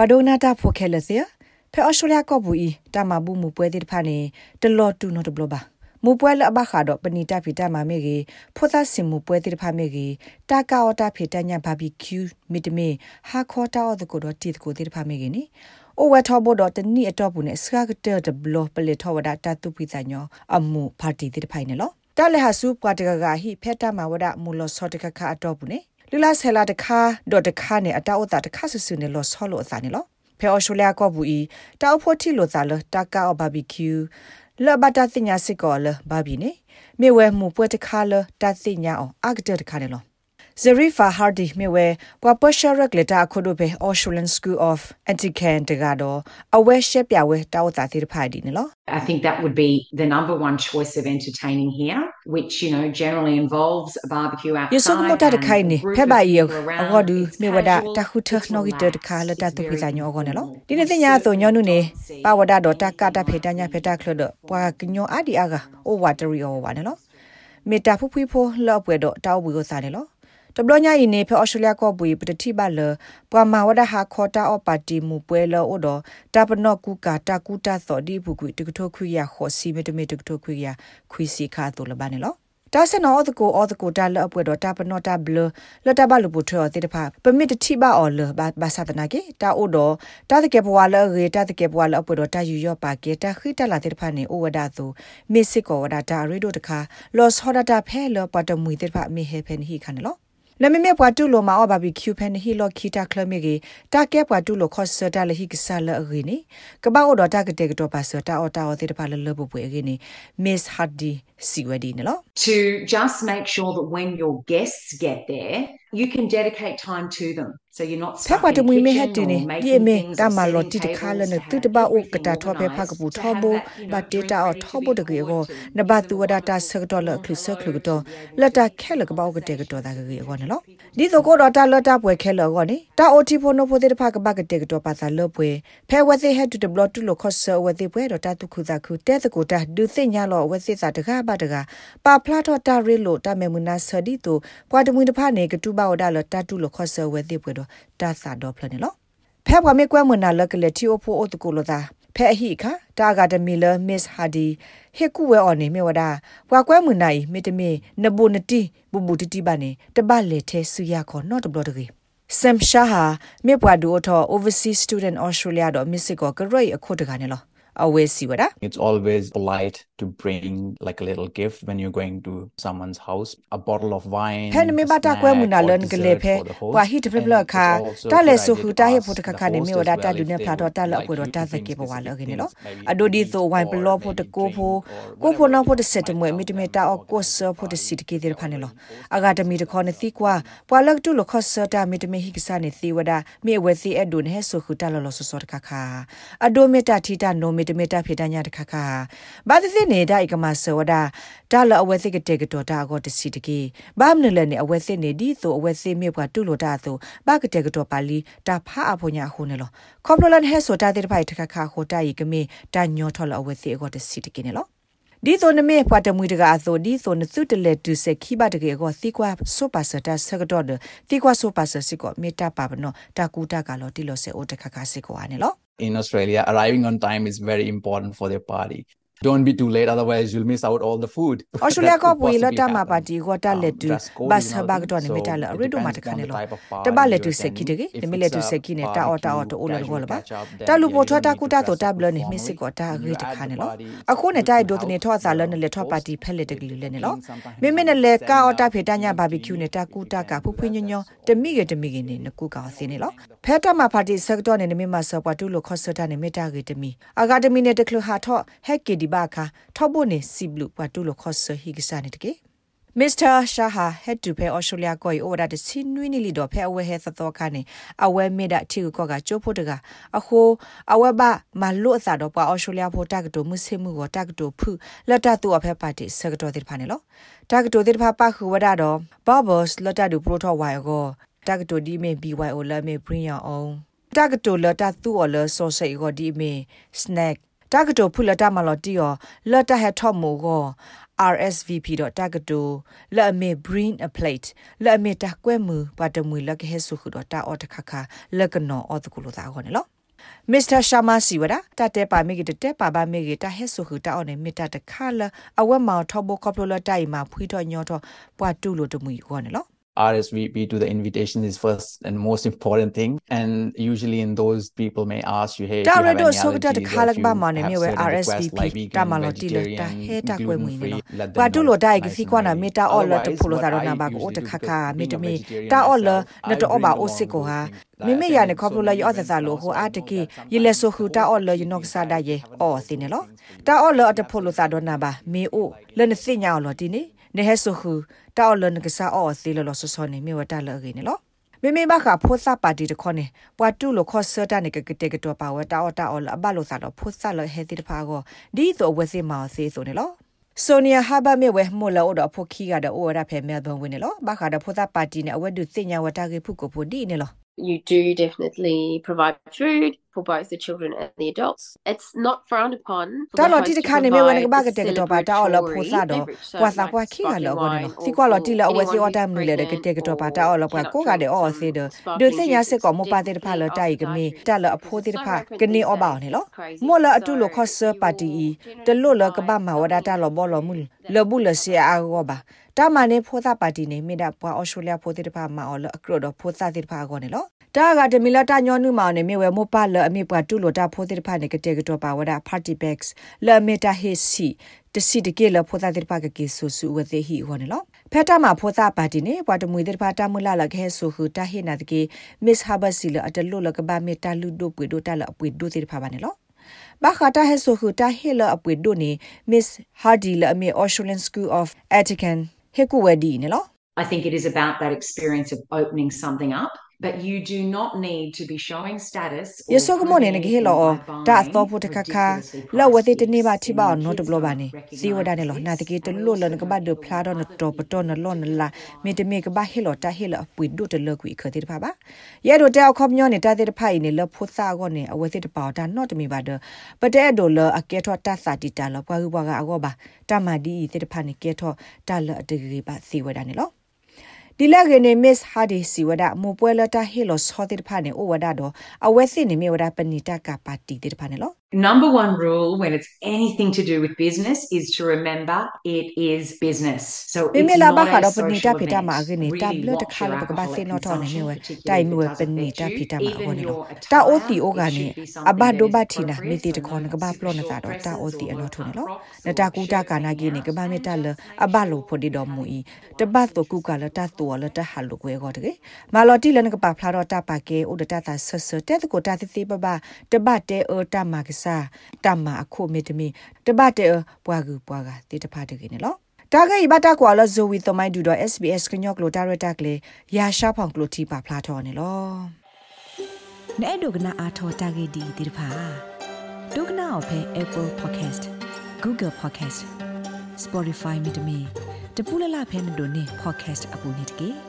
ဘဒိုနာတာဖိုခဲလစီဖဲအော်စတြေးလျကောဘူဤတာမဘူးမူပွဲတိတဖာနေတလော်တူနော်တဘလဘာမူပွဲလအဘခါတော့ပနီတာဖီတာမမေကြီးဖိုသစင်မူပွဲတိတဖာမေကြီးတာကာအော်တာဖီတညာဘာဘီကျူမီတမေဟာခေါ်တာအော်ဒကိုတော့တီကိုတိတဖာမေကြီးနီအိုဝထောဘောတော့တနီအတော့ဘူးနဲ့စကားကတဲ့ဒဘလပလေထောဝဒတာတူပိတညောအမှုပါတီတိတဖိုင်နော်တလဲဟာစုပွားတကကဟိဖက်တာမဝဒမူလောစောတကခအတော့ဘူးနဲ့ လူလာဆဲလာတခါဒေါ်တခါနဲ့အတောက်တာတခါဆူဆူနဲ့လောဆောလို့အစားနေလောဖဲအော်ရှိုလျာကောဘူးဤတောက်ဖို့တီလိုသာလတာကာဘာဘီကျူလဘတာသိညာစစ်ကောလဘာဘီနေမေဝဲမှုပွဲတခါလတာသိညာအောင်အကတဲ့တခါနေလော Zarifa Hardy mewe kwa pasha regleta akhodo be Australian School of Antican tegado awe she pya we taw ta thir phadi ne lo I think that would be the number one choice of entertaining here which you know generally involves a barbecue outside Yeso mo ta de khai ni phe ba ye agodu mewe da ta khu the no gi de kha la ta tu pi sa nyo go ne lo di ne tin ya so nyo nu ne pa wada do ta ka ta phe ta nya phe ta khlo do pwa knyo adi aga o watery o wa ne lo me ta phu phu pho lo pwe do taw bu go sa ne lo တ ဘလညာဤနေဖဩစတြေးလျကောပွေပတတိပါလပွာမာဝဒဟာခေါ်တာအပါတီမူပွဲလောဩဒတပနော့ကူကာတာကူတာသောဒီဘူးကွတကထိုခွေရခောစီမတမေတကထိုခွေရခွေစီခါတိုလဘာနေလောတာစနောအတကိုအတကိုတာလအပွေတော့တာပနောတာဘလလတာဘလူပူထောတေတဖာပမစ်တိပါအော်လဘာဘာသနာကေတာအိုတော့တာတကေဘဝလရေတာတကေဘဝလအပွေတော့တာယူရောပါကေတာခိတလာတေတဖာနေအိုဝဒါသူမစ်စစ်ကောဝဒါတာရီဒိုတခါလော့ဟောဒတာဖဲလောပတ်တမွေတေတဖာမေဟေဖန်ဟီခန လောနမမေပွားတူလိုမာအဘဘီကျူဖန်ဟီလိုခီတာကလမီဂီတာကဲပွားတူလိုခော့ဆတာလဟီကဆာလအဂီနီကဘာအိုဒတာကတဲ့ကတော့ပါဆတာအော်တာအော်တဲ့ပါလလဘပွေအဂီနီ Miss Hadi Siwadi နော် To just make sure that when your guests get there you can dedicate time to them so you're not ဖက်ပါတမွေမေဟတ်တင်နေဒီမေတာမလော်တီတခါလနဲ့တူတပါအိုကတာထောဖဲဖကပူထောဘဘတ်တေတာအော်ထောဘတကေကိုနဘတူဝဒတာဆက်တော်လခလစခလကတော့လက်တာခဲလကပောကတဲ့ကတော့တာကေကိုနော်ဒီတော့ကိုတော့တာလတာပွဲခဲလောကောနေတာအိုတီဖိုနိုဖိုတဲ့ဖကဘကတဲ့ကတော့ပါသာလောပွဲဖဲဝသိဟက်တူတဘလတူလခော့ဆဝသိပွဲတော့တာတုခုသာခုတဲ့တကိုတာဒုသိညာလောဝသိစာတကားပါတကားပါဖလာတော့တာရီလိုတာမေမနာဆဒီတူပွာတမွေတဖာနေကတူပါဝဒါလတာတူလခော့ဆဝသိပွဲတော့တာစာတော့ဖလနေလောဖဲဘွားမေကွဲမနာလကလေတီအိုဖိုအိုတကိုလိုသာဖဲအဟိခာတာဂါဒမီလမစ်ဟာဒီဟေကူဝဲအော်နေမြဝဒဘွားကွဲမနိုင်မေတမေနဘုန်တီဘူဘူတီတီပါနေတပလေထဲဆူရခေါ်နော့တဘလတကေဆမ်ရှာဟာမေပွားဒူအထော overseas student australia တော့မစ်စစ်ကိုကရိုက်အခုတကနေလော always see what it's always polite to bring like a little gift when you're going to someone's house. A bottle of wine pen me bata kwe muna len gele phe kwa hi de bla kha ta le su hu ta he pho ta kha ne me oda ta du ne phla do ta la do ta sa ke wa lo ge ne lo ado di so wine blo pho de ko pho ko pho na pho de set mwe mi de me ta o ko so pho de sit ke de pha ne lo. aga de mi de kho ne ti kwa pwa lak tu lo kho so ta mi de me hi kisa ne ti wada mi we ado ne he so hu ta lo lo so so ta kha ado me ta thi ta no me တမေတာဖေတညာတခါခါဘာသစ်နေဒါအိကမဆောဝဒဒါလအဝဲစစ်ကတဲ့ကတော့ဒါကောတစီတကေဘာမနလည်းနေအဝဲစစ်နေဒီဆိုအဝဲစစ်မြေကတူလို့ဒါဆိုဘာကတဲ့ကတော့ပါလီတာဖာအဖို့ညာခုနေလောခေါပလလန်ဟဲဆိုတာတဲ့ဖိုက်တခါခါခိုတာဤကမေတာညောထော်လအဝဲစစ်ကောတစီတကေနေလောဒီဆိုနမေပွားတမွေတကာဆိုဒီဆိုနစုတလေတူစခိဘတကေကိုသီကွာဆိုပါစတာဆကတော့သီကွာဆိုပါစစစ်ကိုမေတာပါဘနောတာကူတာကလောတီလောစေအိုတခါခါစစ်ကိုအနေလော in Australia, arriving on time is very important for their party. Don't be too late otherwise you'll miss out all the food australia ko pui lo ta ma party ko ta le tu bas ba ga to ne me ta le ri do ma ta kan lo ta ba le tu se ki de ge ne me le tu se ki ne ta o ta o to o le ko la ba ta lu po tho ta ku ta to ta blo ne mi sit ko ta ri ta kan lo a ko ne ta do ne tho sa lo ne le tho party phe le de gi le ne lo me me ne le ka o ta phe ta nya barbecue ne ta ku ta ka phu phu nyo nyo te mi ge te mi ge ne ne ku ka se ne lo phe ta ma party sector ne ne me ma so pa tu lo kho so ta ne me ta ge te mi aga te mi ne te klo ha tho he ke di ba kha thobo ne siblu patu lo khos hi gisa ne tike Mr. Shaha had to pay Australia koi ora de sinwi ni li do phe awe he tho kha ne awe me da thi ko ga cho pho daga a kho awe ba ma lo sa do pa Australia pho ta ga to mu se mu go ta ga to phu la ta tu a phe pa ti sa ga to ti pha ne lo ta ga to ti pha pa khu wa da do bobos la ta du pro tho wa go ta ga to di me BYO la me bring your own တကတိုလတာသူော်လဆော့ဆိတ်ကိုဒီမီစနက် တာကတိုဖုလတာမလော်တီယောလတ်တဟက်ထော့မိုကို rsvp.tagdo la me bring a plate la me ta kwe mu pa de mu la ke su khu do ta ot kha kha la kno ot ku lo da go ne lo Mr. Sharma Siwada တတဲပါမိကတတဲပါပါမိကတဟဲဆုခူတာအော်နေမိတာတခါလအဝက်မောင်ထောဘကောပလိုလတိုင်မှာဖွီးတော့ညောတော့ပွားတူလို့တမူကောနေလော RSVP to the invitation is first and most important thing. And usually in those people may ask you, hey, do you have any allergies or if you have RSVP ta ma lo ti le ta he ta kwe mu ni lo. Ba tu lo dai ki si kwa na me ta o lo to phulo da ro na ba ko o ta kha kha me to me ta o lo na to o ba o sit ko ha မိမိရနေခေါပလိုလာယောသသလိုဟိုအာတကေယလက်ဆိုခူတာအော်လယနော့ဆာဒယေအော်စင်းနော်တာအော်လအတဖိုလိုသာဒနာဘာမေအိုလနစိညာအော်လတီနေ နေဟဲဆိုခူတာအော်လနကစားအော်စီလလဆောဆောနေမြေဝတာလအေနေလောမေမေဘခဖိုသပါတီတခေါနေပွာတူလခောဆတာနေကကတဲ့ကတော့ပါဝတာအော်တာအော်လအဘလိုသာတော့ဖိုသလဟဲတိတဖာကိုဒီတော့ဝစီမောစီဆိုနေလောဆိုနီယာဟာဘာမေဝဲမိုလာအိုဒဖိုခီကတဲ့အိုရဖဲမဲဘုံဝင်နေလောဘာခါတဲ့ဖိုသပါတီနေအဝဲဒုစညာဝတာကေဖုကိုဖိုဒီနေလော you do definitely provide food for both the children and the adults. It's not frowned upon. တာလော်တီတခါနေမေဝနကဘာကတဲ့ကတော့ပါတာအော်လောဖိုစာတော့ပွာစာပွာခိကလောကောနော်စီကွာလော်တီလောအဝစီအော်တမ်နူလေတဲ့တဲ့ကတော့ပါတာအော်လောပွာကိုကတဲ့အော်စီဒဒိုစညာစစ်ကောမပါတဲ့တဖာလောတိုက်ကမေတာလောအဖိုးတဲ့တဖာကနေအော်ပါနေလောမောလောအတူလောခော့ဆာပါတီတလို့လောကဘာမဝဒတာလောဘောလောမူလဘူးလစီအာဂောပါတာမနေဖိုသာပါတီနေမိတာပွာအော်စတြေးလျဖိုတဲ့တဖာမအော်လောအကရောတော့ဖိုသာတဲ့တဖာကောနေလော တာကတမီလာတာညောနုမောင်နေမြေဝဲမောပါလအမေပွားတူလိုတာဖိုးတဲ့ဖာနေကတဲ့ကတော့ပါဝဒ party bags လာမေတာဟေစီတစီတကေလဖိုးတဲ့ဖာကကေဆူဆူဝသေးဟီဟောနေလောဖက်တာမှာဖိုးသားပါတီနေဘွားတမွေတဲ့ဖာတာမူလာလခဲဆူဟူတာဟေနာတကေ miss harbor si လအတလို့လကဘာမေတာလူဒိုပွေဒိုတာလအပွေဒိုတဲ့ဖာပါနေလောဘာခတာဟဲဆိုခူတာဟေလအပွေဒိုနေ miss hardy လအမေ australian school of etiquette ဟေကူဝဒီနေလော I think it is about that experience of opening something up but you do not need to be showing status yeso ko mone ne ge lo da to pu ta kha kha la wa te ne ba thi ba no to blo ba ne si wa da ne lo na te ge to lo lo ne ka ba do phla do no to pa to no lo ne la me te me ka ba he lo ta he lo pu do te lo ku kha te ba ba ye do ta khom nyo ne ta te phai ne lo phu sa go ne a wa te pa da no to me ba do pa te do lo a ke tho ta sa ti ta lo kwa gu ba ga a go ba ta ma di te pha ne ke tho ta lo a te ge ba si wa da ne lo ဒီလက်ကနေ miss hardy စီဝဒမပွဲလတာဟီလိုဆောတိဖာနေဩဝဒတော့အဝဲစစ်နေမြေဝဒပဏိတကပါတီတိဖာနေလော Number one rule when it's anything to do with business is to remember it is business. So it's not a social event. Really watch your alcoholic consumption, particularly because of their juice, even your attire, it should be something that is appropriate for non-sexual dresses or work props နတာကူတာကာနာဂီနေကဘာမီတာလအဘလိုဖိုဒီတော်မူဤတပတ်တော့ကူကလတတော်လတဟာလုကွဲကောတကေမာလော်တီလနကပါဖလာတော့တပါကေဥဒတတာဆဆတဲ့ကိုတာသတိပပတပတ်တဲအတမကစာတမအခုမေတမီတပတ်တဲ့ပွားကူပွားကတိတဖတ်တကိနေလောတာဂိဘတာကွာလဇိုဝီတမိုင်းဒူတော့ SBS ကညော့ကလိုတာရတာကလေရာရှာဖောင်ကလိုတီပါဖလာတော်နေလောနဲ့ဒုကနာအာထောတာဂိဒီတိတဖာဒုကနာအဖဲ Apple Podcast Google Podcast Spotify မြေတမီတပူလလဖဲမတို့နေ podcast အပူနေတကေ